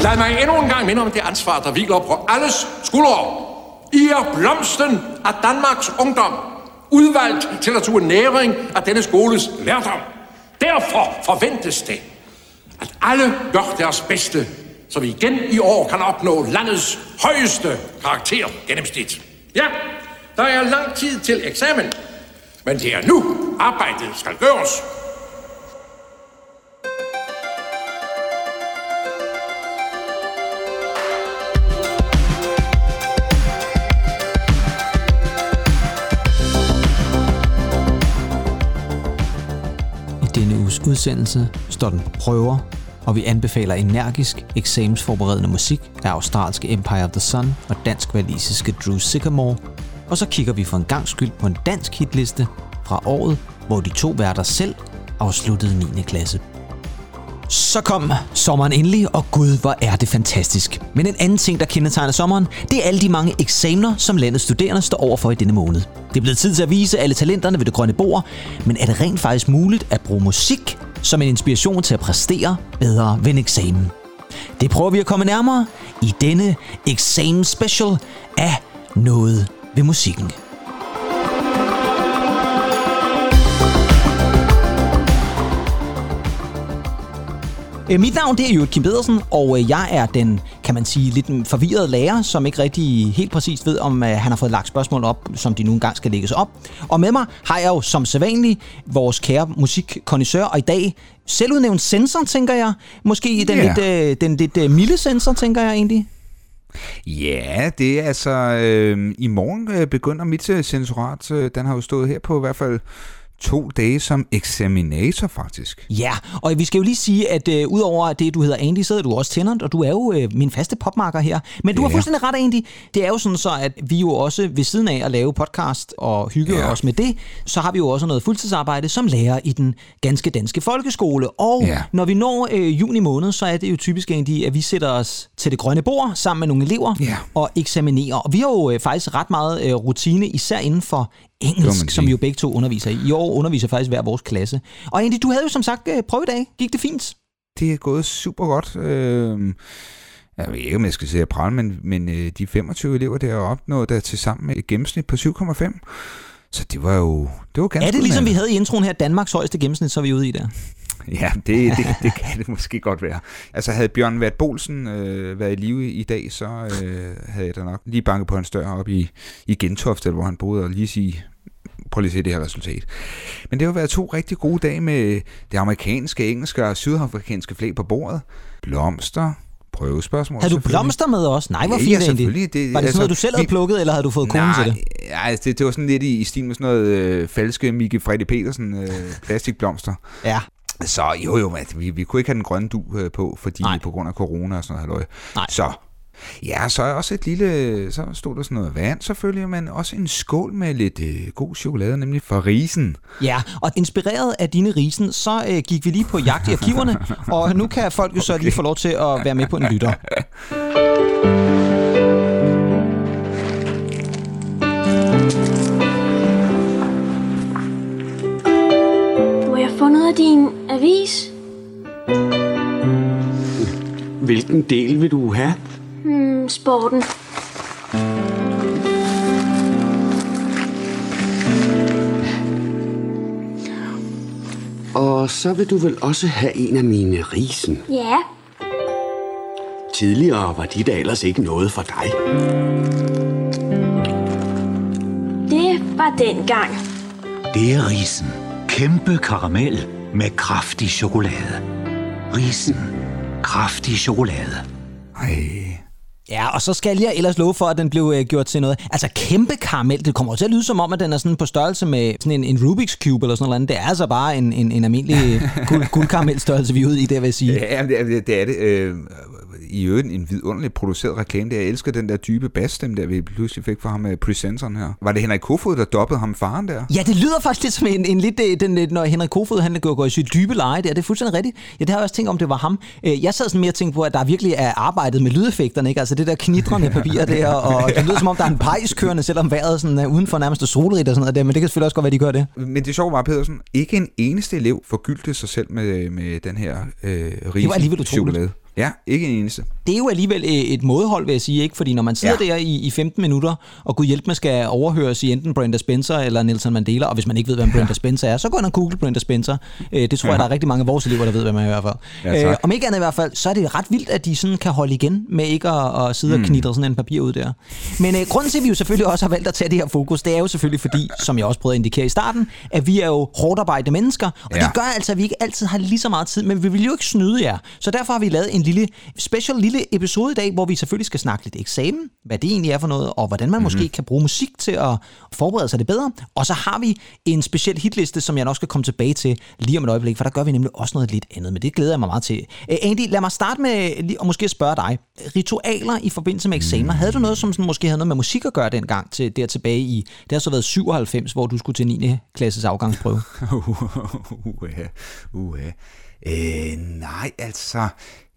Lad mig endnu en gang minde om det ansvar, der hviler på alles skuldre. I er blomsten af Danmarks ungdom, udvalgt til at tue næring af denne skoles lærdom. Derfor forventes det, at alle gør deres bedste, så vi igen i år kan opnå landets højeste karakter gennemsnit. Ja, der er lang tid til eksamen, men det er nu, arbejdet skal gøres. Udsendelse står den på prøver, og vi anbefaler energisk eksamensforberedende musik af australske Empire of the Sun og dansk-valisiske Drew Sycamore, og så kigger vi for en gang skyld på en dansk hitliste fra året, hvor de to værter selv afsluttede 9. klasse. Så kom sommeren endelig, og gud, hvor er det fantastisk. Men en anden ting, der kendetegner sommeren, det er alle de mange eksamener, som landets studerende står overfor i denne måned. Det er blevet tid til at vise alle talenterne ved det grønne bord, men er det rent faktisk muligt at bruge musik som en inspiration til at præstere bedre ved en eksamen? Det prøver vi at komme nærmere i denne eksamen special af noget ved musikken. Øh, Mit navn det er jo Kim Pedersen, og øh, jeg er den, kan man sige, lidt forvirrede lærer, som ikke rigtig helt præcist ved, om øh, han har fået lagt spørgsmål op, som de nu engang skal lægges op. Og med mig har jeg jo som sædvanlig vores kære musikkondisør, og i dag selvudnævnt sensor, tænker jeg. Måske den Ja. lidt, øh, den lidt øh, milde sensor, tænker jeg egentlig. Ja, det er altså... Øh, I morgen øh, begynder mit sensorat. Øh, den har jo stået her på i hvert fald to dage som eksaminator, faktisk. Ja, og vi skal jo lige sige, at øh, udover det, du hedder Andy, så er du også Tennant, og du er jo øh, min faste popmarker her. Men du har Ja. fuldstændig ret, Andy. Det er jo sådan så, at vi jo også ved siden af at lave podcast og hygge Ja. os med det, så har vi jo også noget fuldtidsarbejde som lærer i den ganske danske folkeskole. Og Ja. når vi når øh, juni måned, så er det jo typisk Andy, at vi sætter os til det grønne bord sammen med nogle elever Ja. og eksaminerer. Og vi har jo øh, faktisk ret meget øh, rutine, især inden for engelsk, som jo begge to underviser i. I år underviser faktisk hver vores klasse. Og Andy, du havde jo som sagt øh, prøvedag. Gik det fint? Det er gået super godt. Øh, jeg ved ikke, om jeg skal sige pral, men, men øh, de 25 elever, der har opnået der til sammen et gennemsnit på 7,5. Så det var jo det var ganske Er det ligesom vi havde i introen her, Danmarks højeste gennemsnit, så er vi ude i der? Ja, det, det, det kan det måske godt være. Altså havde Bjørn Vært Bolsen øh, været i live i dag, så øh, havde jeg da nok lige banket på hans dør op i, i Gentofte, hvor han boede, og lige sige, prøv lige at se det her resultat. Men det har været to rigtig gode dage med det amerikanske, engelske og sydafrikanske flag på bordet. Blomster, prøvespørgsmål. Havde du blomster med også? Nej, hvor Ja, fint, ja, selvfølgelig. Det- Var det sådan altså, noget, du selv havde vi- plukket, eller havde du fået konen til det? Nej, altså, det, det var sådan lidt i, i stil med sådan noget øh, falske Mikke Freddy Petersen øh, plastikblomster. Ja. Så jo jo, at vi, vi kunne ikke have den grønne du øh, på, fordi Nej. På grund af corona og sådan noget. halløj. Nej. Så ja, så er også et lille, så stod der sådan noget vand selvfølgelig, men også en skål med lidt øh, god chokolade, nemlig fra risen. Ja, og inspireret af dine risen, så øh, gik vi lige på jagt i arkiverne, og nu kan folk jo så lige få lov til at være med på en lytter. Må jeg få noget af din avis? Hvilken del vil du have? Hmm, sporten. Og så vil du vel også have en af mine risen. Ja, Tidligere var de da ellers ikke noget for dig. det var dengang. Det er risen. Kæmpe karamel med kraftig chokolade. Risen. Kraftig chokolade. Ej, Ja, og så skal jeg ellers love for, at den blev øh, gjort til noget. Altså kæmpe karamel, det kommer til at lyde som om, at den er sådan på størrelse med sådan en, en Rubik's Cube eller sådan noget. Det er altså bare en, en, en almindelig guld, guldkaramelstørrelse, vi er ude i, det vil jeg sige. ja, det er det. Er det. Øh, I øvrigt en vidunderligt produceret reklame. Der. Jeg elsker den der dybe bassstemme, der vi pludselig fik fra ham med presenteren her. Var det Henrik Kofod, der dobbede ham faren der? Ja, det lyder faktisk lidt som en, en lidt, øh, den, lidt, når Henrik Kofod han går, går i sit dybe leje der. Det er fuldstændig rigtigt. Ja, det har jeg også tænkt om, det var ham. Øh, Jeg sad sådan mere og tænkte på, at der virkelig er arbejdet med lydeffekterne, ikke? Altså det der knitrende papir der, og det lyder som om, der er en pejs kørende, selvom vejret sådan er uden for nærmest solrigt og sådan noget der, men det kan selvfølgelig også godt være, de gør det. Men det sjove var, Pedersen, ikke en eneste elev forgyldte sig selv med, med den her øh, Det var risen alligevel utroligt. chokolade. Ja, ikke en eneste. Det er jo alligevel øh, et modhold, vil jeg sige, ikke? Fordi når man sidder ja. der i, i 15 minutter, og Gud hjælp med skal overhøres i enten Brenda Spencer eller Nelson Mandela, og hvis man ikke ved, hvem Brenda Spencer er, så gå ind og google Brenda Spencer. Øh, det tror ja. jeg, der er rigtig mange af vores elever, der ved, hvem er i hvert fald. Ja, øh, om ikke andet i hvert fald, så er det ret vildt, at de sådan kan holde igen med ikke at, at sidde mm. og knitre sådan en papir ud der. Men øh, grunden til, at vi jo selvfølgelig også har valgt at tage det her fokus, det er jo selvfølgelig fordi, som jeg også prøvede at indikere i starten, at vi er jo hårdt arbejdende mennesker, og ja. det gør altså, at vi ikke altid har lige så meget tid, men vi vil jo ikke snyde jer. Så derfor har vi lavet en lille special lille episode i dag, hvor vi selvfølgelig skal snakke lidt eksamen, hvad det egentlig er for noget, og hvordan man mm-hmm. måske kan bruge musik til at forberede sig det bedre. Og så har vi en speciel hitliste, som jeg nok skal komme tilbage til lige om et øjeblik, for der gør vi nemlig også noget lidt andet, men det glæder jeg mig meget til. Andy, lad mig starte med og måske spørge dig. Ritualer i forbindelse med eksamener, havde du noget, som sådan, måske havde noget med musik at gøre dengang, til, der tilbage i, det har så været 97, hvor du skulle til 9. klasses afgangsprøve? uh, uh, uh. Øh, nej, altså,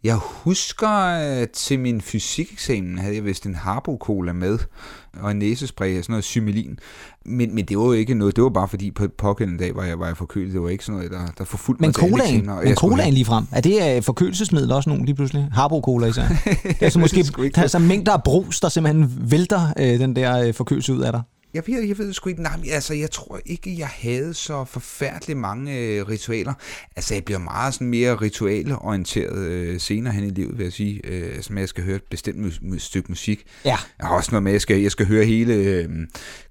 jeg husker, at til min fysikeksamen havde jeg vist en Harbo-cola med, og en næsespray og sådan noget symelin. Men, men det var jo ikke noget, det var bare fordi på pågældende dag var jeg, var jeg forkølet. Det var ikke sådan noget, der, der forfulgte men mig colaen, Men colaen lige frem, er det uh, forkølelsesmiddel også nogen lige pludselig? Harbo-cola især? det er altså måske der er så mængder af brus, der simpelthen vælter uh, den der uh, forkølelse ud af dig. Jeg ved, jeg ved sgu ikke, nej, altså jeg tror ikke, jeg havde så forfærdeligt mange øh, ritualer. Altså jeg bliver meget sådan mere ritualorienteret øh, senere hen i livet, vil jeg sige. Øh, at jeg skal høre et bestemt mu- stykke musik. Ja. Jeg har også noget med, at jeg skal, jeg skal høre hele øh,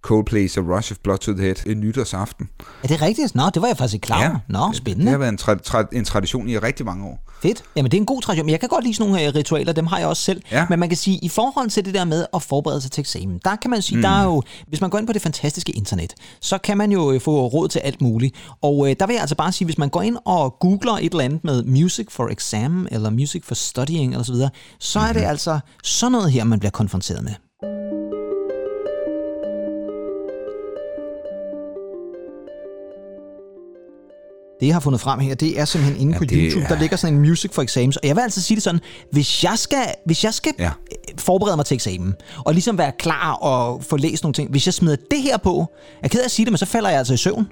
Coldplay's og Rush of Blood to the Head en nytårsaften. Er det rigtigt? Nå, det var jeg faktisk ikke klar ja. Nå, spændende. Det har været en, tra- tra- en tradition i rigtig mange år. Fedt. Jamen det er en god tradition. Men jeg kan godt lide sådan nogle uh, ritualer, dem har jeg også selv. Ja. Men man kan sige, i forhold til det der med at forberede sig til eksamen, der kan man sige, mm. der er jo, hvis man går ind på det fantastiske internet, så kan man jo uh, få råd til alt muligt. Og uh, der vil jeg altså bare sige, hvis man går ind og googler et eller andet med music for exam, eller music for studying, eller så videre, så mm-hmm. er det mhm. altså sådan noget her, man bliver konfronteret med. det, jeg har fundet frem her, det er simpelthen inde ja, på YouTube. Er... Der ligger sådan en music for exams. Og jeg vil altså sige det sådan, hvis jeg skal, hvis jeg skal ja. Forberede mig til eksamen, og ligesom være klar og få læst nogle ting, hvis jeg smider det her på, jeg er ked af at sige det, men så falder jeg altså i søvn.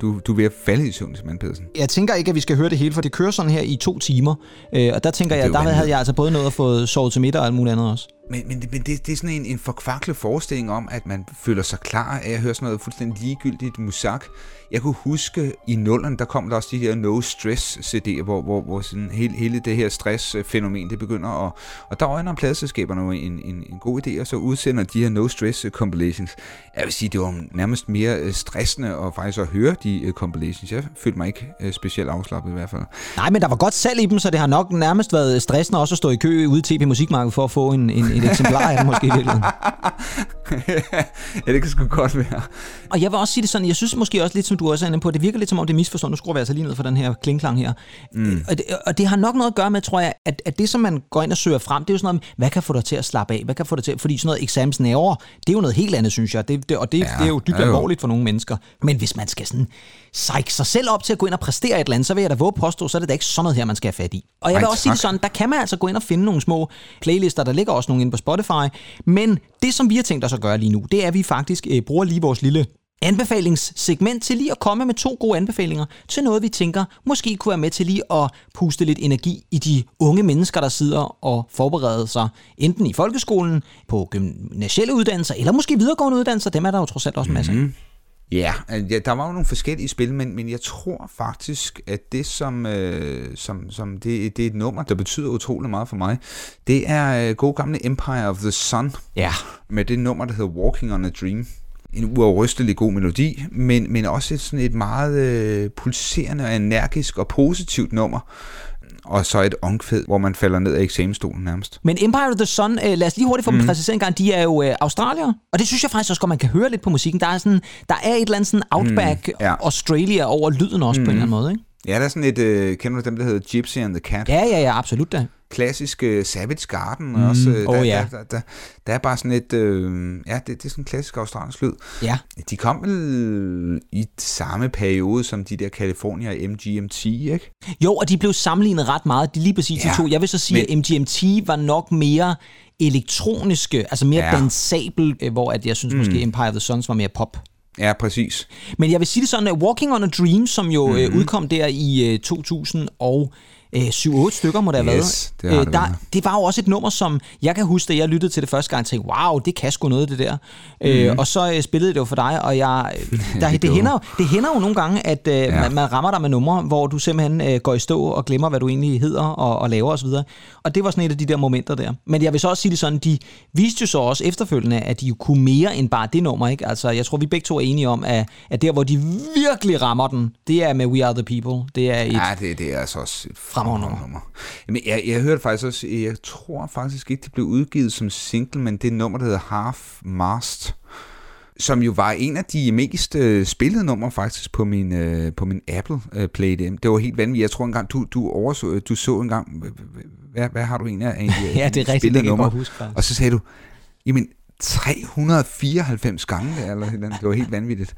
Du, du er ved at falde i søvn, simpelthen, Pedersen. Jeg tænker ikke, at vi skal høre det hele, for det kører sådan her i to timer. Øh, og der tænker jeg, der havde jeg altså både noget at få sovet til middag og alt muligt andet også. Men, men, men det, det er sådan en, en forkvaklet forestilling om, at man føler sig klar af at høre sådan noget fuldstændig ligegyldigt musak. Jeg kunne huske, i nullerne, der kom der også de her no stress CD'er, hvor, hvor, hvor sådan hele, hele det her stress-fænomen, det begynder at... Og der øjner pladselskaberne en, en, en god idé, og så udsender de her no stress øh, compilations. Jeg vil sige, det var nærmest mere øh, stressende at faktisk at høre de øh, compilations. Jeg følte mig ikke specielt afslappet i hvert fald. Nej, men der var godt salg i dem, så det har nok nærmest været stressende også at stå i kø ude i TP Musikmarkedet for at få en, en, et eksemplar af det måske i virkeligheden. ja, det kan sgu godt være. Og jeg vil også sige det sådan, jeg synes måske også lidt, som du også er inde på, det virker lidt som om det er misforstået. Nu skruer vi altså lige ned for den her klingklang her. Mm. Og, det, og det har nok noget at gøre med, tror jeg, at, at det, som man går ind og søger frem, det er jo sådan noget, hvad kan få dig til at slappe af? Hvad kan få dig til? Fordi sådan noget eksamensnerver, det er jo noget helt andet, synes jeg. Det, det, og det, ja, det er jo dybt alvorligt for nogle mennesker. Men hvis man skal sådan psyche sig selv op til at gå ind og præstere et eller andet, så vil jeg da våge påstå, så er det da ikke sådan noget her, man skal have fat i. Og jeg vil Ej, også tak. sige det sådan, der kan man altså gå ind og finde nogle små playlister, der ligger også nogle inde på Spotify. Men det, som vi har tænkt os at gøre lige nu, det er, at vi faktisk øh, bruger lige vores lille anbefalingssegment til lige at komme med to gode anbefalinger til noget, vi tænker måske kunne være med til lige at puste lidt energi i de unge mennesker, der sidder og forbereder sig enten i folkeskolen, på gymnasielle uddannelser, eller måske videregående uddannelser. Dem er der jo trods alt også masser mm-hmm. Ja, ja, der var jo nogle forskellige spil, men, men jeg tror faktisk, at det som, øh, som, som det, det er et nummer, der betyder utrolig meget for mig, det er øh, god gamle Empire of the Sun. Ja. Med det nummer, der hedder Walking on a Dream en uafrystelig god melodi, men, men også et, sådan et meget øh, pulserende og energisk og positivt nummer. Og så et omkvæd, hvor man falder ned af eksamensstolen nærmest. Men Empire of the Sun, øh, lad os lige hurtigt få mm. dem præciseret en gang, de er jo øh, australier, og det synes jeg faktisk også godt, man kan høre lidt på musikken. Der er, sådan, der er et eller andet sådan outback mm, ja. Australia over lyden også mm. på en eller anden måde, ikke? Ja, der er sådan et, øh, kender du dem, der hedder Gypsy and the Cat? Ja, ja, ja, absolut da klassiske Savage Garden mm. også. Der, oh, ja. der, der, der, der er bare sådan et, øh, ja, det, det er sådan en klassisk australsk lyd. Ja. De kom vel i samme periode som de der California MGMT, ikke? Jo, og de blev sammenlignet ret meget, de lige præcis ja. de to. Jeg vil så sige, Men... at MGMT var nok mere elektroniske, altså mere ja. dansabel, øh, hvor at jeg synes mm. måske Empire of the Suns var mere pop. Ja, præcis. Men jeg vil sige det sådan, at Walking on a Dream, som jo mm-hmm. øh, udkom der i øh, 2000 og øh, 7-8 stykker, må det have Yes, været. det har Øh, det der, været. det var jo også et nummer, som jeg kan huske, da jeg lyttede til det første gang, og tænkte, wow, det kan sgu noget, det der. Mm. Øh, og så øh, spillede det jo for dig, og jeg, der, det det, hænder, jo- det hænder jo nogle gange, at øh, Ja. man, man rammer dig med numre, hvor du simpelthen øh, går i stå og glemmer, hvad du egentlig hedder og, og laver osv. Og det var sådan et af de der momenter der. Men jeg vil så også sige det sådan, de viste jo så også efterfølgende, at de jo kunne mere end bare det nummer. Ikke? Altså, jeg tror, vi begge to er enige om, at, at der, hvor de virkelig rammer den, det er med We Are The People. Det er et... Ja, det, det er altså også et Fremragende fremragende nummer. Jamen, jeg, jeg hørte faktisk også, jeg tror faktisk ikke, det blev udgivet som single, men det nummer, der hedder Half Mast, som jo var en af de mest øh, spillede numre faktisk på min, øh, på min Apple øh, Play. Det det var helt vanvittigt. Jeg tror engang, du, du, overså, du så engang, hvad, hvad har du en af, af Ja, det er rigtigt, spillede numre? Og så sagde du, jamen 394 gange, eller et eller andet. det var helt vanvittigt.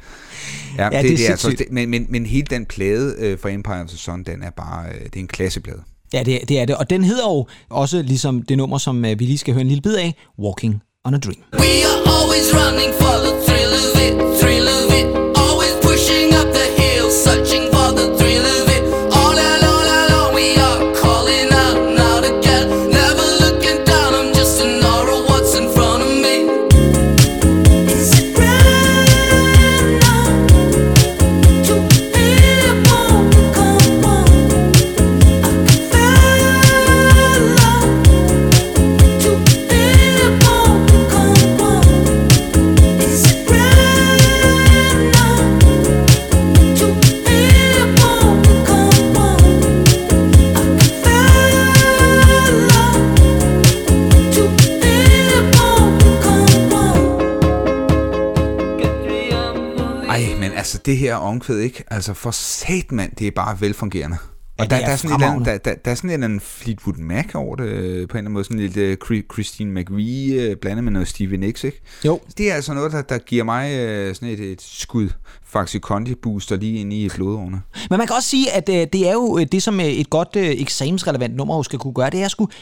Ja, Ja, det er altså, sindssygt. det, men, men, men hele den plade øh, for Empire of the Sun, den er bare, øh, det er en klasseplade. Ja, det, er- det er det. Og den hedder jo også ligesom det nummer, som øh, vi lige skal høre en lille bid af, Walking on a Dream. We are always running for the thrill of it, thrill of it. Det her omkvæd, ikke? Altså for sat, mand, det er bare velfungerende. Ja, Og der, er der, er sådan et andet, der, der, der er sådan en eller anden Fleetwood Mac over det, øh, på en eller anden måde. Sådan lidt uh, Christine McVie øh, blandet med noget Stevie Nicks, ikke? Jo. Det er altså noget, der, der giver mig øh, sådan et, et skud Faxi Kondi booster lige ind i blodårene. Men man kan også sige, at øh, det er jo øh, det, som øh, et godt øh, eksamensrelevant nummer jo skal kunne gøre, det er at skulle,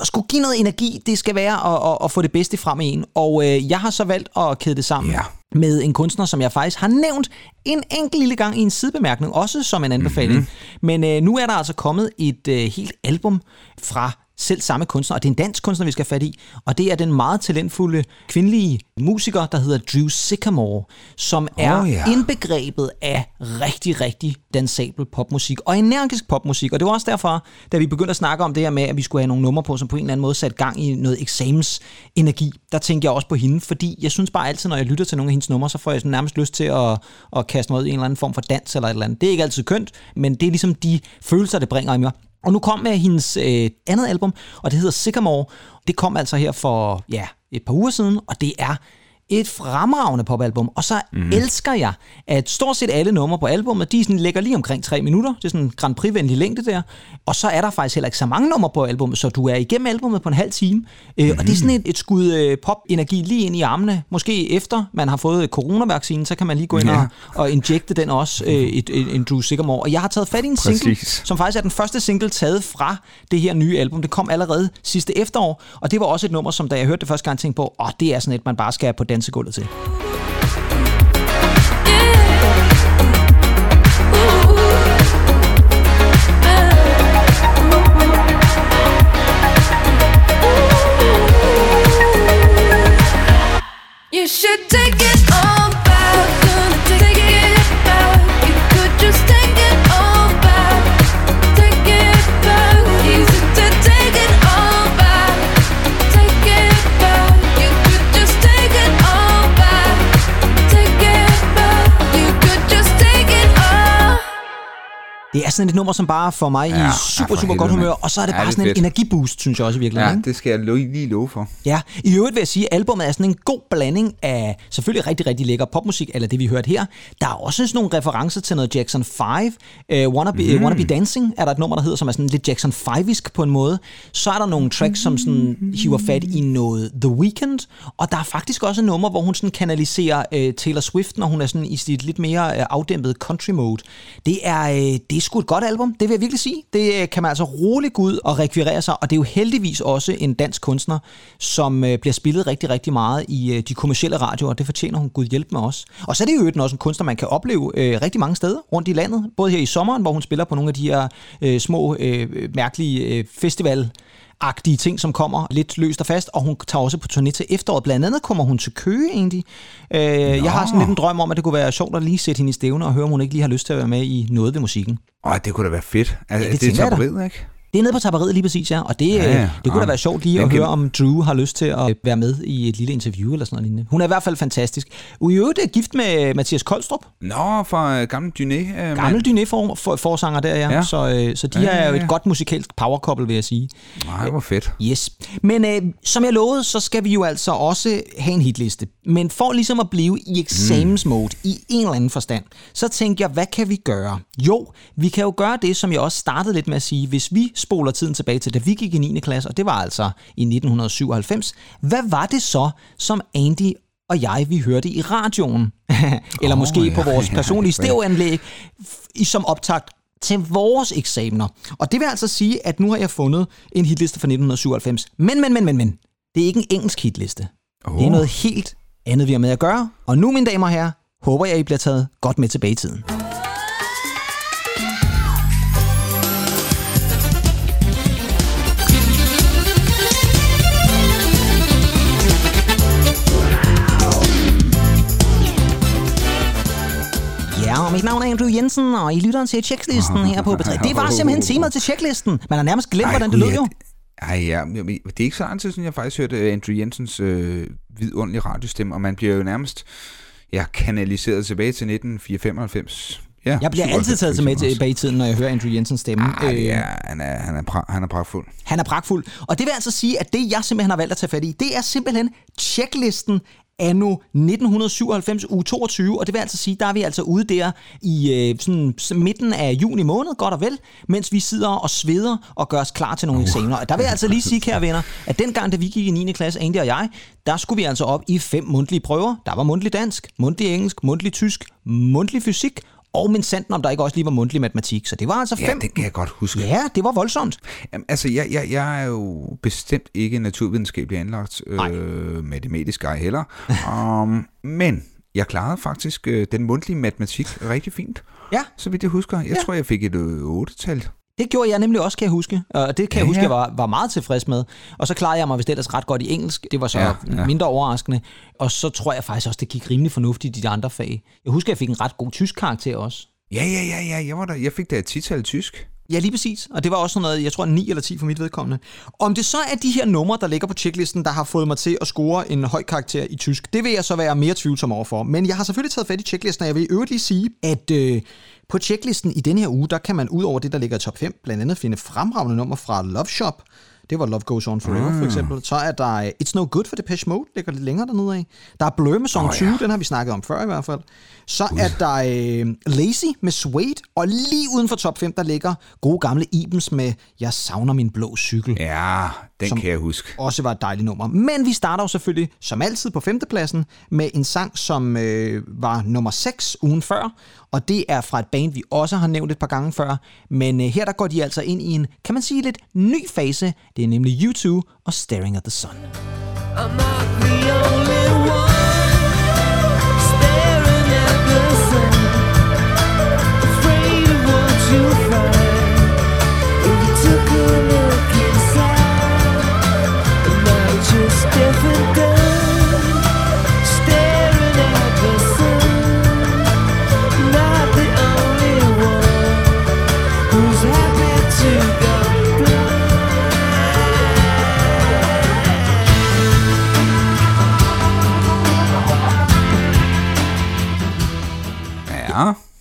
at skulle give noget energi. Det skal være at, at, at få det bedste frem i en. Og øh, jeg har så valgt at kæde det sammen Ja. med en kunstner, som jeg faktisk har nævnt en enkelt lille gang i en sidebemærkning, også som en anbefaling. Mhm. Mm-hmm. Men øh, nu er der altså kommet et øh, helt album fra selv samme kunstner, og det er en dansk kunstner, vi skal have fat i, og det er den meget talentfulde kvindelige musiker, der hedder Drew Sycamore, som er Åh, ja. indbegrebet af rigtig, rigtig dansabel popmusik, og energisk popmusik, og det var også derfor, da vi begyndte at snakke om det her med, at vi skulle have nogle numre på, som på en eller anden måde satte gang i noget eksamensenergi, der tænkte jeg også på hende, fordi jeg synes bare altid, når jeg lytter til nogle af hendes numre, så får jeg sådan nærmest lyst til at, at kaste mig ud i en eller anden form for dans eller et eller andet. Det er ikke altid kønt, men det er ligesom de følelser, det bringer i mig. Og nu kom med hendes øh, andet album, og det hedder Sycamore. Det kom altså her for ja, et par uger siden, og det er et fremragende popalbum. Og så mm. elsker jeg, at stort set alle numre på albummet, de sådan ligger lige omkring tre minutter. Det er sådan en Grand Prix-venlig længde der. Og så er der faktisk heller ikke så mange numre på albummet, så du er igennem albummet på en halv time. Øh, og det er sådan et, et skud øh, pop-energi lige ind i armene. Måske efter man har fået coronavaccinen, så kan man lige gå ind Ja. og, og injekte den også, øh, et, et, en Drew Sycamore. Og jeg har taget fat i en single, Præcis. som faktisk er den første single taget fra det her nye album. Det kom allerede sidste efterår, og det var også et nummer, som da jeg hørte det første gang, tænkte på, åh, det er sådan et, man bare skal på dansegulvet til. You should take it all Det er sådan et nummer, som bare får mig Ja, i super, super godt humør, og så er det Ja, bare det sådan en energiboost, synes jeg også i virkeligheden. Ja, ikke? det skal jeg lo- lige love for. Ja, i øvrigt vil jeg sige, at albumet er sådan en god blanding af selvfølgelig rigtig, rigtig lækker popmusik, eller det vi hørte her. Der er også sådan nogle referencer til noget Jackson 5. Uh, Wanna, Be, mm. Wanna Be Dancing er der et nummer, der hedder, som er sådan lidt Jackson 5-isk på en måde. Så er der nogle tracks, som sådan hiver fat i noget The Weeknd, og der er faktisk også et nummer, hvor hun sådan kanaliserer uh, Taylor Swift, når hun er sådan i sit lidt mere uh, afdæmpet country mode. Det er, uh, det er er sgu et godt album, det vil jeg virkelig sige. Det øh, kan man altså roligt gå ud og rekvirere sig, og det er jo heldigvis også en dansk kunstner, som øh, bliver spillet rigtig, rigtig meget i øh, de kommercielle radioer, og det fortjener hun Gud hjælp med os. Og så er det jo øvrigt også en kunstner, man kan opleve øh, rigtig mange steder rundt i landet, både her i sommeren, hvor hun spiller på nogle af de her øh, små, øh, mærkelige øh, festival agtige ting, som kommer lidt løst og fast, og hun tager også på turné til efteråret. Blandt andet kommer hun til Køge egentlig. Øh, jeg har sådan lidt en drøm om, at det kunne være sjovt at lige sætte hende i stævne og høre, om hun ikke lige har lyst til at være med i noget ved musikken. Åh, det kunne da være fedt. Altså, Ja, det det, er tapperiet, ikke? Det er nede på tapperiet lige præcis, ja. Og det, Ja, ja, ja. ja. det kunne Ja. da være sjovt lige at kan- høre, om Drew har lyst til at være med i et lille interview eller sådan noget lignende. Hun er i hvert fald fantastisk. I øvrigt er gift med Mathias Koldstrup, Nå, fra øh, gamle Dyné. Øh, gammel dyné for, for, forsanger der, ja. Ja. ja. Så, øh, så de Ja, ja, er jo ja, et ja. godt musikalsk power couple, vil jeg sige. Nej, hvor fedt. Yes. Men øh, som jeg lovede, så skal vi jo altså også have en hitliste. Men for ligesom at blive i eksamensmode mm. i en eller anden forstand, så tænker jeg, hvad kan vi gøre? Jo, vi kan jo gøre det, som jeg også startede lidt med at sige. Hvis vi spoler tiden tilbage til, da vi gik i 9. klasse, og det var altså i 1997, hvad var det så, som Andy og jeg, vi hørte i radioen? eller Åh, måske ja, på vores personlige ja. stereoanlæg, som optakt til vores eksamener. Og det vil altså sige, at nu har jeg fundet en hitliste fra 1997. Men, men, men, men, men. Det er ikke en engelsk hitliste. Oh. Det er noget helt andet, vi har med at gøre. Og nu, mine damer og herrer, håber jeg, I bliver taget godt med tilbage i tiden. Og mit navn er Andrew Jensen, og I lytter til checklisten her på B3. Det var simpelthen temaet til checklisten. Man har nærmest glemt, hvordan det lød jo. Ej, ja, det er ikke så lang tid siden, jeg faktisk hørte øh, Andrew Jensens øh, vidunderlige radiostemme, og man bliver jo nærmest ja, kanaliseret tilbage til 1994. Ja, Jeg bliver 97 altid taget for med tilbage i tiden, når jeg hører Andrew Jensens stemme. også. Ej, Øh, ja, han er, han er, pra, han er pragtfuld. Han er pragtfuld. Og det vil altså sige, at det, jeg simpelthen har valgt at tage fat i, det er simpelthen checklisten anno 1997 uge 22, og det vil altså sige, der er vi altså ude der i øh, sådan, så midten af juni måned, godt og vel, mens vi sidder og sveder og gør os klar til nogle eksamener. Og der vil jeg altså lige sige, kære venner, at dengang, da vi gik i 9. klasse, Andy og jeg, der skulle vi altså op i fem mundtlige prøver. Der var mundtlig dansk, mundtlig engelsk, mundtlig tysk, mundtlig fysik, og min sandt om der ikke også lige var mundtlig matematik. Så det var altså Ja, fem. det kan jeg godt huske. Ja, det var voldsomt. Jamen, altså, jeg, jeg, jeg er jo bestemt ikke naturvidenskabelig anlagt, øh, matematisk ej heller. um, men jeg klarede faktisk øh, den mundtlige matematik rigtig fint. Ja. Så vidt jeg husker. Jeg Ja. tror, jeg fik et øh, 8-tal. Det gjorde jeg nemlig også, kan jeg huske. Og det kan jeg Ja, huske, ja. jeg var, var meget tilfreds med. Og så klarede jeg mig vist ellers ret godt i engelsk. Det var så Ja, ja, mindre overraskende. Og så tror jeg faktisk også, det gik rimelig fornuftigt i de andre fag. Jeg husker, jeg fik en ret god tysk karakter også. Ja, ja, ja, ja. Jeg, var der, jeg fik da et 10-tal tysk. Ja, lige præcis. Og det var også sådan noget, jeg tror 9 eller 10 for mit vedkommende. Om det så er de her numre, der ligger på checklisten, der har fået mig til at score en høj karakter i tysk, det vil jeg så være mere tvivlsom overfor. Men jeg har selvfølgelig taget fat i checklisten, og jeg vil i øvrigt lige sige, at øh, på checklisten i denne her uge, der kan man ud over det, der ligger i top 5, blandt andet finde fremragende nummer fra Love Shop. Det var Love Goes On Forever, for eksempel. Så er der øh, It's No Good for Depeche Mode, ligger lidt længere dernede af. Der er Blur med Song Åh, 20, ja. den har vi snakket om før i hvert fald. Så er der øh, Lazy med Suede, og lige uden for top 5, der ligger gode gamle Ibens med Jeg savner min blå cykel. Ja, den Som- kan jeg huske. Også var et dejligt nummer. Men vi starter jo selvfølgelig, som altid, på femtepladsen med en sang, som øh, var nummer 6 ugen før. Og det er fra et band, vi også har nævnt et par gange før. Men øh, her der går de altså ind i en, kan man sige, lidt ny fase. Det det er nemlig U2 og Staring at the Sun. I'm not the only one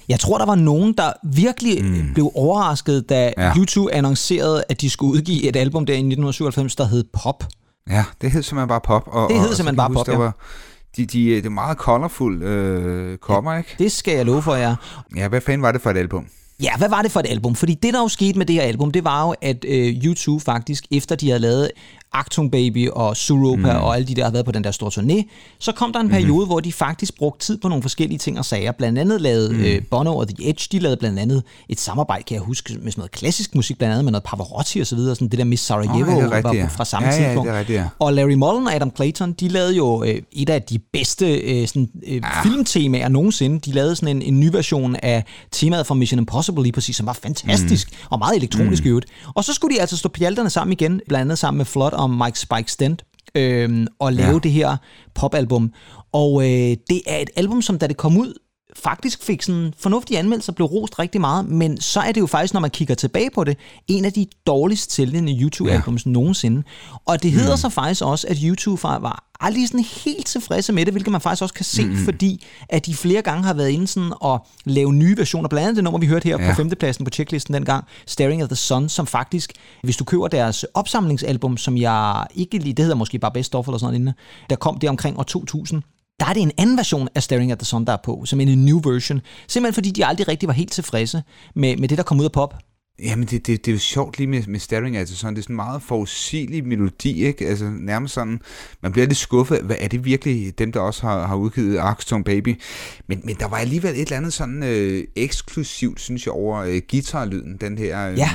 Jeg tror, der var nogen, der virkelig mm. blev overrasket, da Ja. ja. U2 annoncerede, at de skulle udgive et album der i 1997, der hed Pop. Ja, det hed simpelthen bare pop. Og, Det hed og, simpelthen kan bare huske, pop, der ja. Var, de, de, det er meget colorful øh, cover, ikke? Det skal jeg love for jer. Ja, hvad fanden var det for et album? Ja, hvad var det for et album? Fordi det, der jo skete med det her album, det var jo, at øh, U2 faktisk, efter de havde lavet Actung Baby og Suropa mm. og alle de der har været på den der store turné, så kom der en periode, mm. hvor de faktisk brugte tid på nogle forskellige ting og sager. Blandt andet lavede mm. øh, Bono og The Edge, de lavede blandt andet et samarbejde, kan jeg huske, med sådan noget klassisk musik, blandt andet med noget Pavarotti og så videre, sådan det der Miss Sarajevo ja, rigtigt, var ja. fra samme Ja, ja, tidspunkt. rigtigt, ja. Og Larry Mullen og Adam Clayton, de lavede jo øh, et af de bedste øh, sådan, øh, filmtemaer nogensinde. De lavede sådan en, en ny version af temaet fra Mission Impossible lige præcis, som var fantastisk mm. og meget elektronisk mm. i øvrigt. Og så skulle de altså stå pjalterne sammen igen, blandt andet sammen med Flood og Mike Spike Stent, øh, og lave Ja. det her popalbum. Og øh, det er et album, som da det kom ud, faktisk fik sådan fornuftige anmeldelser, blev rost rigtig meget, men så er det jo faktisk, når man kigger tilbage på det, en af de dårligst sælgende YouTube-albums ja. nogensinde. Og det hedder mm. så faktisk også, at YouTube var- aldrig sådan helt tilfredse med det, hvilket man faktisk også kan se, mm. fordi at de flere gange har været inde sådan og lave nye versioner. Blandt andet det nummer, vi hørte her ja. På femtepladsen på checklisten dengang, Staring at the Sun, som faktisk, hvis du køber deres opsamlingsalbum, som jeg ikke lige, det hedder måske bare Best Of eller sådan noget lignende, der kom det omkring år 2000, der er det en anden version af Staring at the Sun, der er på, som en new version. Simpelthen fordi de aldrig rigtig var helt tilfredse med, med det, der kom ud af pop. Jamen, det, det, det er jo sjovt lige med, med Staring at the Sun. Det er sådan en meget forudsigelig melodi, ikke? Altså nærmest sådan, man bliver lidt skuffet. Hvad er det virkelig dem, der også har, har udgivet Arkston Baby? Men, men der var alligevel et eller andet sådan øh, eksklusivt, synes jeg, over øh, guitarlyden. Den her... Øh, Ja.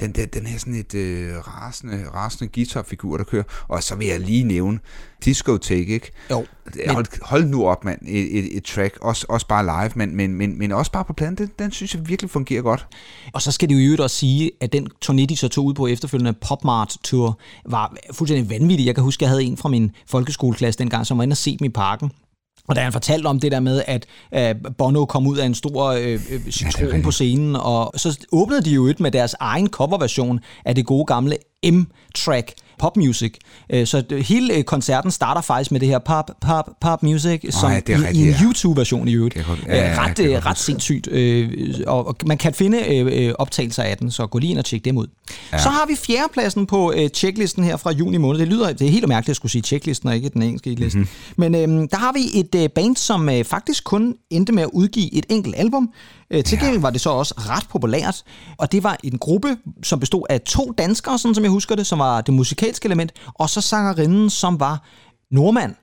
Den, der, den her sådan et øh, rasende, rasende guitarfigur, der kører. Og så vil jeg lige nævne Discotheque, ikke? Jo, Hold, hold nu op, mand. Et, et, et track. Også, også bare live, men, men, men, men også bare på pladen. Den, den synes jeg virkelig fungerer godt. Og så skal det jo i øvrigt også sige, at den turné, de så tog ud på efterfølgende Popmart Tour, var fuldstændig vanvittig. Jeg kan huske, at jeg havde en fra min folkeskoleklasse dengang, som var inde og se dem i parken. Og da han fortalte om det der med, at øh, Bono kom ud af en stor øh, øh citron ja, på scenen, og så åbnede de jo et med deres egen coverversion af det gode gamle M-track pop music. Øh, Så det- hele øh, koncerten starter faktisk med det her pop, pop, pop music, som ja, det er i, i en ja. YouTube-version i øvrigt. Øh, ja, ja, ja, ret, jeg øh, ret sindssygt. Øh, og, og man kan finde øh, optagelser af den, så gå lige ind og tjek dem ud. Ja. Så har vi fjerdepladsen på øh, checklisten her fra juni måned. Det lyder det er helt mærkeligt at skulle sige checklisten og ikke den engelske liste. Mhm. Mm-hmm. Men øh, der har vi et øh, band, som øh, faktisk kun endte med at udgive et enkelt album. Øh, til gengæld var det så også ret populært, og det var en gruppe, som bestod af to danskere, sådan som jeg husker det, som var det musikalske element, og så sangerinden, som var nordmand.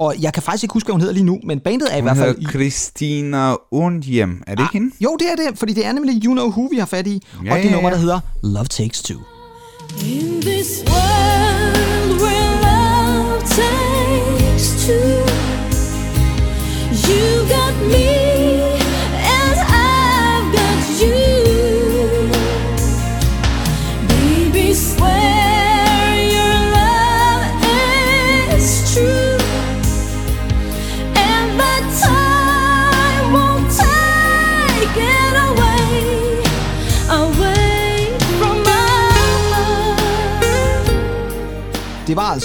Og jeg kan faktisk ikke huske, hvad hun hedder lige nu, men bandet er i Hun hvert fald... hedder Christina Undhjem. Er det ikke hende? Jo, det er det, fordi det er nemlig You Know Who, vi har fat i, Ja, og det ja, nummer, ja. der hedder Love Takes Two. In this world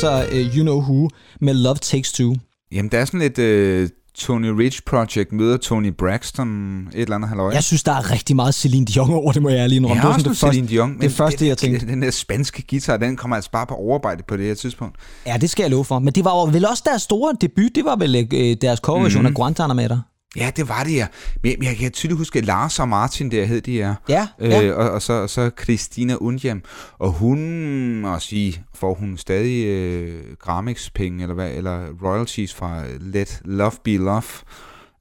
altså uh, You Know Who med Love Takes Two. Jamen, der er sådan lidt uh, Tony Rich Project møder Tony Braxton, et eller andet halløj. Jeg synes, der er rigtig meget Celine Dion over det, må jeg ærlig indrømme. Jeg det var sådan det Celine Dion, det første, den, jeg tænkte. Den der spanske guitar, den kommer altså bare på overarbejde på det her tidspunkt. Ja, det skal jeg love for. Men det var vel også deres store debut. Det var vel øh, deres coverversion Mhm. mm-hmm. af Guantanamo. Ja, det var det, ja. Men jeg kan tydeligt huske, at Lars og Martin, der hed de, ja. Ja, øh, ja. Og, og, så, og så Christina Undhjem. Og hun, må sige, får hun stadig øh, Grammix-penge, eller, hvad, eller royalties fra Let Love Be Love,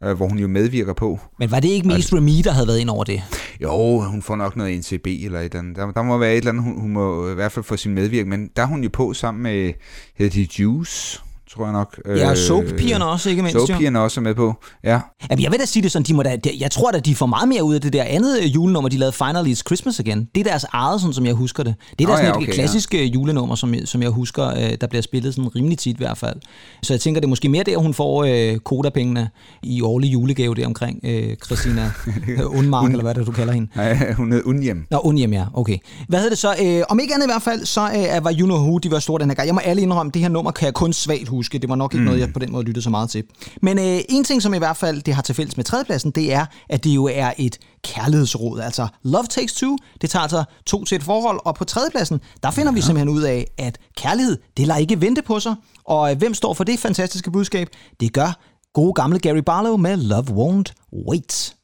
øh, hvor hun jo medvirker på. Men var det ikke mest Remy, der havde været ind over det? Jo, hun får nok noget NCB eller et eller andet. Der, der må være et eller andet, hun, hun må i hvert fald få sin medvirkning. Men der er hun jo på sammen med, hedder de Juice, tror jeg nok. Ja, og Øh, soap-pigerne også, ikke mindst. Soap-pigerne også er med på, ja. Jamen, jeg vil da sige det sådan, de må da, jeg tror da, de får meget mere ud af det der andet øh, julenummer, de lavede Finally It's Christmas Again. Det er deres eget, sådan som jeg husker det. Det er da sådan ja, et okay, klassisk ja. julenummer, som, som jeg husker, øh, der bliver spillet sådan rimelig tit i hvert fald. Så jeg tænker, det er måske mere der, hun får øh, kodapengene i årlig julegave der omkring øh, Christina øh, Undmark, eller hvad det du kalder hende. Nej, hun hed Undhjem. Nå, Undhjem, ja. Okay. Hvad hedder det så? Øh, om ikke andet i hvert fald, så øh, var You Know Who, de var store den her gang. Jeg må alle indrømme, det her nummer kan jeg kun svagt huske. Det var nok ikke mm. noget, jeg på den måde lyttede så meget til. Men øh, en ting, som i hvert fald det har til fælles med tredjepladsen, det er, at det jo er et kærlighedsråd. Altså, Love Takes Two, det tager altså to til et forhold. Og på tredjepladsen, der finder ja. vi simpelthen ud af, at kærlighed, det lader ikke vente på sig. Og øh, hvem står for det fantastiske budskab? Det gør gode gamle Gary Barlow med Love Won't Wait.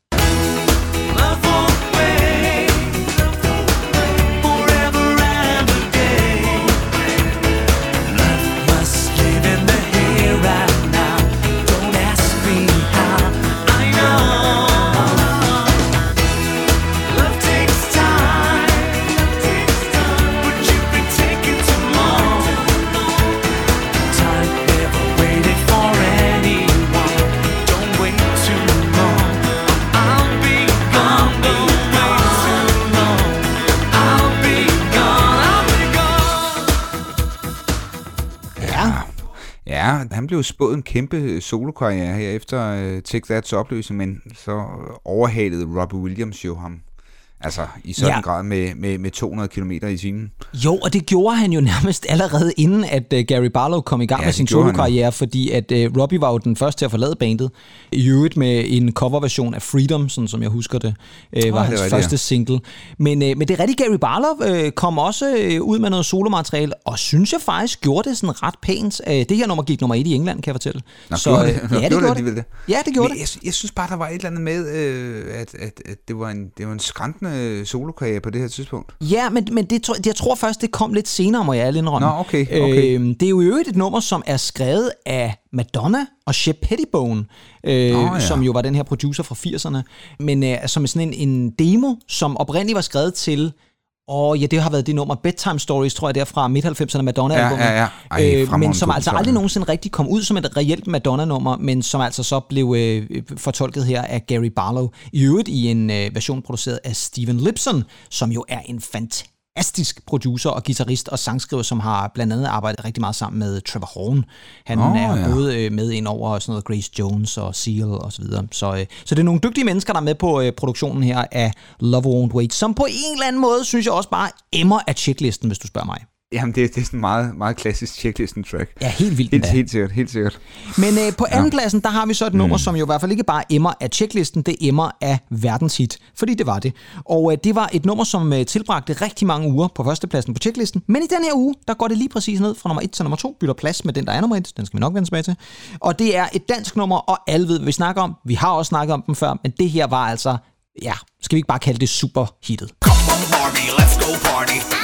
Blev spået en kæmpe solokarriere her efter uh, Take That's opløsning, men så overhalede Robbie Williams jo ham. Altså i sådan Ja. grad med, med, med 200 km i timen. Jo, og det gjorde han jo nærmest allerede inden, at uh, Gary Barlow kom i gang Ja, med det sin solokarriere, fordi at uh, Robbie var jo den første til at forlade bandet. I øvrigt med en coverversion af Freedom, sådan som jeg husker det, uh, var er hans rigtigt, første ja. single. Men, uh, men det er rigtigt, Gary Barlow uh, kom også uh, ud med noget solomateriale, og synes jeg faktisk gjorde det sådan ret pænt. Uh, det her nummer gik nummer et i England, kan jeg fortælle. Nå, gjorde det? øh, Nå, ja, det gjorde det det. det? Ja, det gjorde Men det. jeg, jeg synes bare, der var et eller andet med, øh, at, at, at det, var en, det var en skrantende solokarriere på det her tidspunkt. Ja, men, men det, tror- jeg tror først, det kom lidt senere, må jeg ærligt indrømme. Nå, okay, okay. Øhm, det er jo i øvrigt et nummer, som er skrevet af Madonna og Shep Pettibone, øh, Nå, ja. som jo var den her producer fra 80'erne, men øh, som er sådan en, en demo, som oprindeligt var skrevet til og ja, det har været det nummer Bedtime Stories, tror jeg, der fra midt-90'erne Madonna-albumet. Ja, ja, ja. Ej, øh, men som altså aldrig nogensinde rigtig kom ud som et reelt Madonna-nummer, men som altså så blev øh, fortolket her af Gary Barlow. I øvrigt i en øh, version produceret af Steven Lipson, som jo er en fantastisk producer og guitarist og sangskriver, som har blandt andet arbejdet rigtig meget sammen med Trevor Horn. Han oh, er ja. både øh, med ind over sådan noget Grace Jones og Seal og så videre. Så, øh, så det er nogle dygtige mennesker, der er med på øh, produktionen her af Love Won't Wait, som på en eller anden måde, synes jeg også bare emmer af checklisten, hvis du spørger mig. Jamen, det, det er sådan en meget, meget klassisk checklisten-track. Ja, helt vildt Helt, endda. helt sikkert, helt sikkert. Men øh, på andenpladsen, der har vi så et nummer, som jo i hvert fald ikke bare emmer af checklisten, det emmer af verdenshit, fordi det var det. Og øh, det var et nummer, som øh, tilbragte rigtig mange uger på førstepladsen på checklisten, men i den her uge, der går det lige præcis ned fra nummer 1 til nummer 2, bytter plads med den, der er nummer 1, den skal vi nok vende tilbage til. Og det er et dansk nummer, og alle ved, hvad vi snakker om. Vi har også snakket om dem før, men det her var altså, ja, skal vi ikke bare kalde det superhittet. Come on, Barbie, let's go party.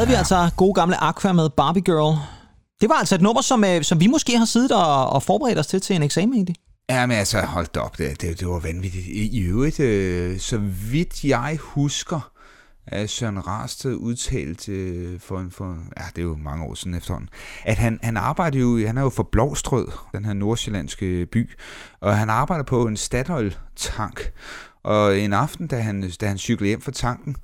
Brush Ja, havde vi altså gode gamle Aqua med Barbie Girl. Det var altså et nummer, som, øh, som vi måske har siddet og, og forberedt os til til en eksamen egentlig. Ja, men altså, hold da op, det, det, det var vanvittigt. I, i øvrigt, øh, så vidt jeg husker, at Søren Rasted udtalte øh, for, for, ja, det er jo mange år siden efterhånden, at han, han arbejder jo, han er jo for Blovstrød, den her nordsjællandske by, og han arbejder på en Statoil-tank. Og en aften, da han, da han cykler hjem fra tanken,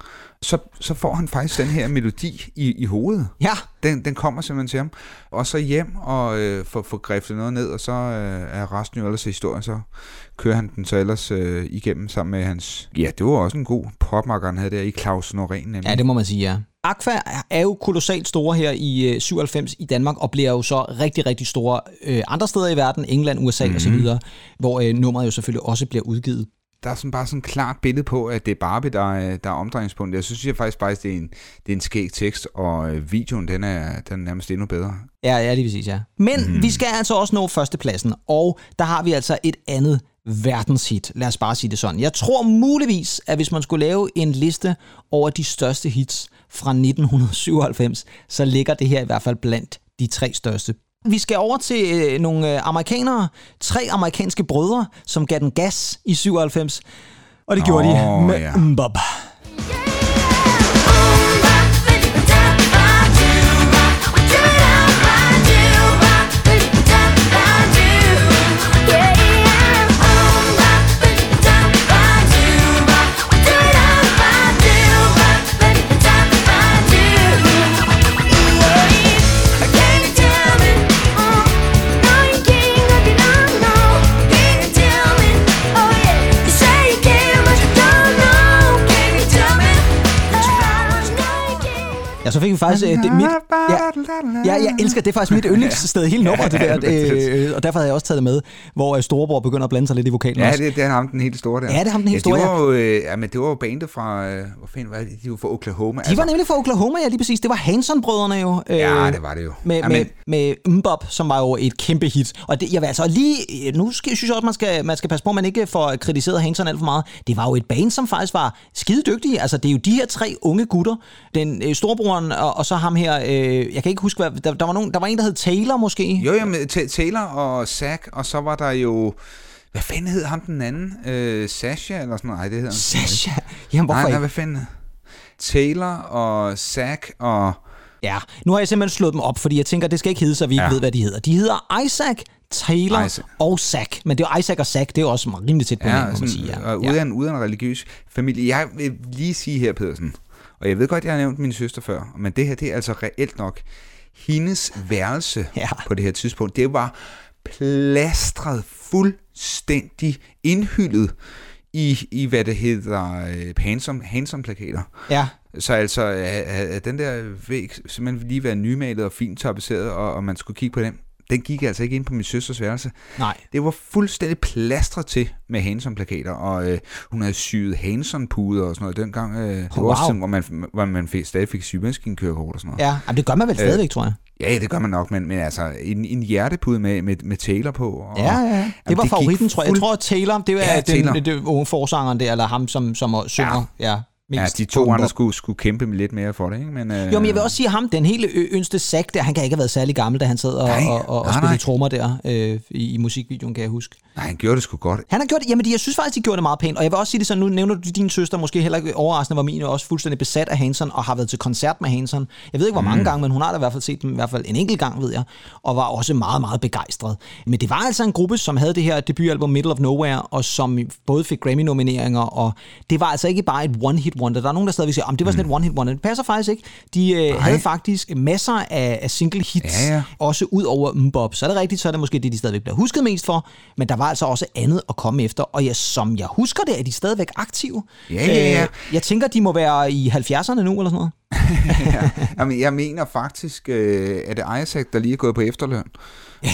så, så får han faktisk den her melodi i, i hovedet. Ja, Den, den kommer simpelthen til ham. Og så hjem og øh, får, får griftet noget ned, og så øh, er resten jo ellers historie. Så kører han den så ellers øh, igennem sammen med hans... Ja, det var også en god popmakker, han havde der i Claus Norén. Nemlig. ja, det må man sige, ja. Aqua er jo kolossalt store her i øh, 97 i Danmark, og bliver jo så rigtig, rigtig store øh, andre steder i verden, England, USA mm-hmm. osv., hvor øh, nummeret jo selvfølgelig også bliver udgivet. Der er sådan bare sådan et klart billede på, at det er Barbie, der er, der er omdrejningspunktet. Jeg synes jeg faktisk at det er en, det er en skæg tekst, og øh, videoen, den er, den er nærmest endnu bedre. Ja, ja, det vil sige, ja. Men mm. vi skal altså også nå førstepladsen, og der har vi altså et andet verdenshit. Lad os bare sige det sådan. Jeg tror muligvis, at hvis man skulle lave en liste over de største hits fra 1997, så ligger det her i hvert fald blandt de tre største. Vi skal over til øh, nogle øh, amerikanere, tre amerikanske brødre, som gav den gas i 97, og det gjorde de med ja. Mbop. Ja, faktisk øh, det, mit... Ja, ja, jeg elsker, det er faktisk mit yndlingssted hele nummeret, det der, øh, og derfor havde jeg også taget det med, hvor øh, Storebror begynder at blande sig lidt i vokalen Ja, også. det, det er ham den helt store der. Ja, det er ham den helt ja, store, det var jo, øh, ja, men det var jo bandet fra, øh, hvor fanden var det? De var fra Oklahoma. De var nemlig fra Oklahoma, ja, lige præcis. Det var Hanson-brødrene jo. Øh, Ja, det var det jo. Med, Ja, med, men- med Mbop, som var jo et kæmpe hit. Og det, jeg vil altså lige... Nu skal, synes jeg også, man skal, man skal passe på, at man ikke får kritiseret Hanson alt for meget. Det var jo et band, som faktisk var skide dygtige. Altså, det er jo de her tre unge gutter. Den øh, storebroren og, og, så ham her, øh, jeg kan ikke huske, hvad, der, der, var nogen, der var en, der hed Taylor måske. Jo, Ta- Taylor og Zack, og så var der jo... Hvad fanden hed ham den anden? Øh, Sasha eller sådan noget? Nej, det hedder. Sasha. Jamen, hvorfor Nej, nej, ikke? hvad fanden? Taylor og Zack og... Ja, nu har jeg simpelthen slået dem op, fordi jeg tænker, det skal ikke hedde, så vi ikke Ja. ved, hvad de hedder. De hedder Isaac, Taylor Isaac. og Zack. Men det er Isaac og Zack, det er også rimelig tæt på Ja, hinanden, må man sige. Ja. og uden, uden en religiøs familie. Jeg vil lige sige her, Pedersen, og jeg ved godt, jeg har nævnt min søster før, men det her, det er altså reelt nok hendes værelse Ja. på det her tidspunkt. Det var plastret fuldstændig indhyldet i, i hvad det hedder, øh, handsome, handsome plakater. ja. Så altså, at, at den der væg simpelthen lige være nymalet og fint tapetseret, og, og man skulle kigge på den, den gik altså ikke ind på min søsters værelse. Nej. Det var fuldstændig plastret til med Hanson-plakater, og øh, hun havde syet Hanson-puder og sådan noget dengang. Øh, det var Wow. også hvor man, hvor man fik, stadig fik sygemaskinekørekort og sådan noget. Ja, Jamen, det gør man vel stadigvæk, tror jeg. Ja, det gør man nok, men, men altså en, en hjertepude med, med, med Taylor på. Og, Ja, ja. Det Jamen, var gik favoritten, tror jeg. Jeg tror, at Taylor, det var Ja, ja, Taylor. den, den, unge forsangeren der, eller ham, som, som synger ja. Ja, Ja, mest de på to den andre skulle, skulle kæmpe lidt mere for det, ikke? Men, øh, Jo, men jeg vil også sige, at ham, den hele ø- yngste Zack der, han kan ikke have været særlig gammel, da han sad og, Nej, og, og, og nej, spillede trommer der øh, i, i musikvideoen, kan jeg huske. Nej, han gjorde det sgu godt. Han har gjort det, jamen de- jeg synes faktisk, de gjorde det meget pænt, og jeg vil også sige det sådan, nu nævner du din søster, måske heller ikke overraskende, var min også fuldstændig besat af Hanson, og har været til koncert med Hanson. Jeg ved ikke, hvor mange gange, men hun har da i hvert fald set dem, i hvert fald en enkelt gang, ved jeg, og var også meget, meget begejstret. Men det var altså en gruppe, som havde det her debutalbum Middle of Nowhere, og som både fik Grammy-nomineringer, og det var altså ikke bare et one-hit wonder. Der er nogen, der stadig vil sige, at det var sådan et one-hit wonder. Det passer faktisk ikke. De øh, havde faktisk masser af, af single hits, Ja, ja. også ud over Mbop. Så er det rigtigt, så er det måske det, de stadigvæk bliver husket mest for, men der var altså også andet at komme efter, og ja, som jeg husker det, er de stadigvæk aktive. Ja, ja, ja. Øh, jeg tænker, de må være i 70'erne nu, eller sådan noget. Jamen, jeg mener faktisk, øh, at det Isaac, der lige er gået på efterløn.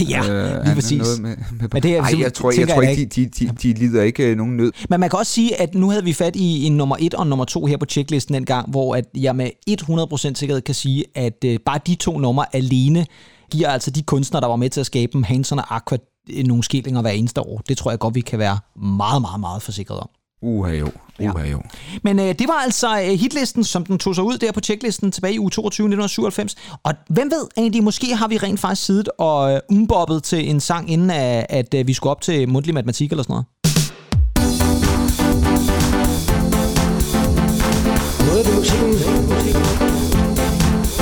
Ja, Øh, lige præcis. Noget med, med, Men det er- Ej, jeg tror, jeg tænker tror jeg ikke, de, de, de, de lider ikke øh, nogen nød. Men man kan også sige, at nu havde vi fat i en nummer 1 og en nummer 2 her på checklisten den gang, hvor at jeg med 100% sikkerhed kan sige, at øh, bare de to numre alene giver altså de kunstnere, der var med til at skabe dem, Hanson og Aqua, øh, nogle skillinger hver eneste år. Det tror jeg godt, vi kan være meget, meget, meget forsikret om. Uha jo, uha jo. Men øh, det var altså øh, hitlisten, som den tog sig ud der på checklisten tilbage i uge 22 1997. Og hvem ved egentlig, måske har vi rent faktisk siddet og øh, umbobbet til en sang, inden at, at øh, vi skulle op til mundtlig matematik eller sådan noget. Noget ved musikken.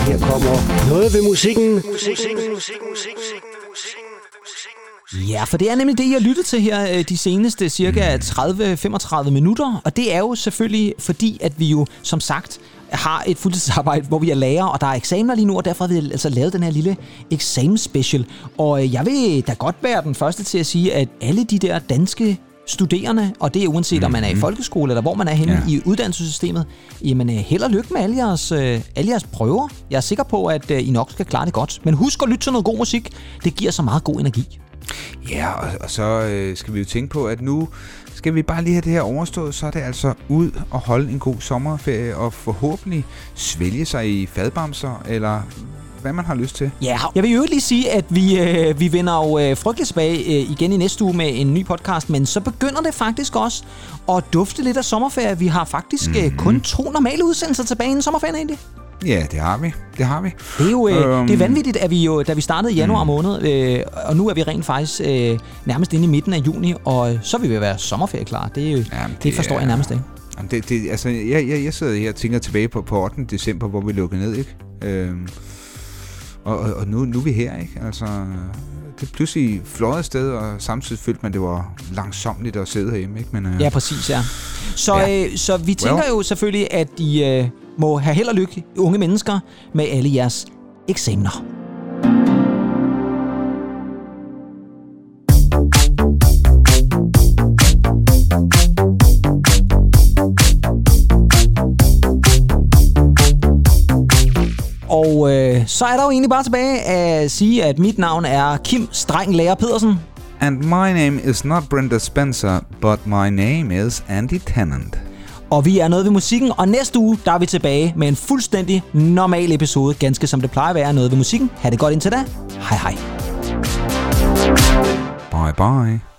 Her kommer noget ved musikken. Ja, for det er nemlig det, jeg lyttede til her øh, de seneste cirka 30-35 minutter. Og det er jo selvfølgelig fordi, at vi jo som sagt har et fuldtidsarbejde, hvor vi er lærer, og der er eksamener lige nu, og derfor har vi altså lavet den her lille eksamensspecial. Og øh, jeg vil da godt være den første til at sige, at alle de der danske studerende, og det er uanset mm-hmm. om man er i folkeskole eller hvor man er henne Ja. i uddannelsessystemet, jamen øh, held og lykke med alle jeres, øh, alle jeres prøver. Jeg er sikker på, at øh, I nok skal klare det godt. Men husk at lytte til noget god musik. Det giver så meget god energi. Ja, og, og så øh, skal vi jo tænke på, at nu skal vi bare lige have det her overstået, så er det altså ud og holde en god sommerferie, og forhåbentlig svælge sig i fadbamser, eller hvad man har lyst til. Ja, jeg vil jo lige sige, at vi, øh, vi vender jo øh, frygteligt tilbage øh, igen i næste uge med en ny podcast, men så begynder det faktisk også at dufte lidt af sommerferie. Vi har faktisk mm-hmm. kun to normale udsendelser tilbage inden sommerferien egentlig. Ja, det har vi. Det har vi. Det er jo øh, Øhm. det er vanvittigt, at vi jo, da vi startede i januar måned, øh, og nu er vi rent faktisk øh, nærmest inde i midten af juni, og øh, så vil vi være sommerferieklar. Det, er jo, Jamen, det, det forstår er- jeg nærmest ikke. Jamen, det, det, altså, jeg, jeg, jeg sidder her og tænker tilbage på, på 8. december, hvor vi lukkede ned, ikke? Øhm, og og, og nu, nu er vi her, ikke? Altså, det er pludselig fløjet afsted, og samtidig følte man, det var langsomligt at sidde herhjemme, ikke? Men, øh, Ja, præcis, ja. Så, ja. øh, så vi tænker Well. jo selvfølgelig, at I øh, må have held og lykke, unge mennesker, med alle jeres eksamener. Og øh, så er der jo egentlig bare tilbage at sige, at mit navn er Kim Streng Lærer Pedersen. And my name is not Brenda Spencer, but my name is Andy Tennant. Og vi er nået ved musikken, og næste uge, der er vi tilbage med en fuldstændig normal episode, ganske som det plejer at være noget ved musikken. Ha' det godt indtil da. Hej hej. Bye bye.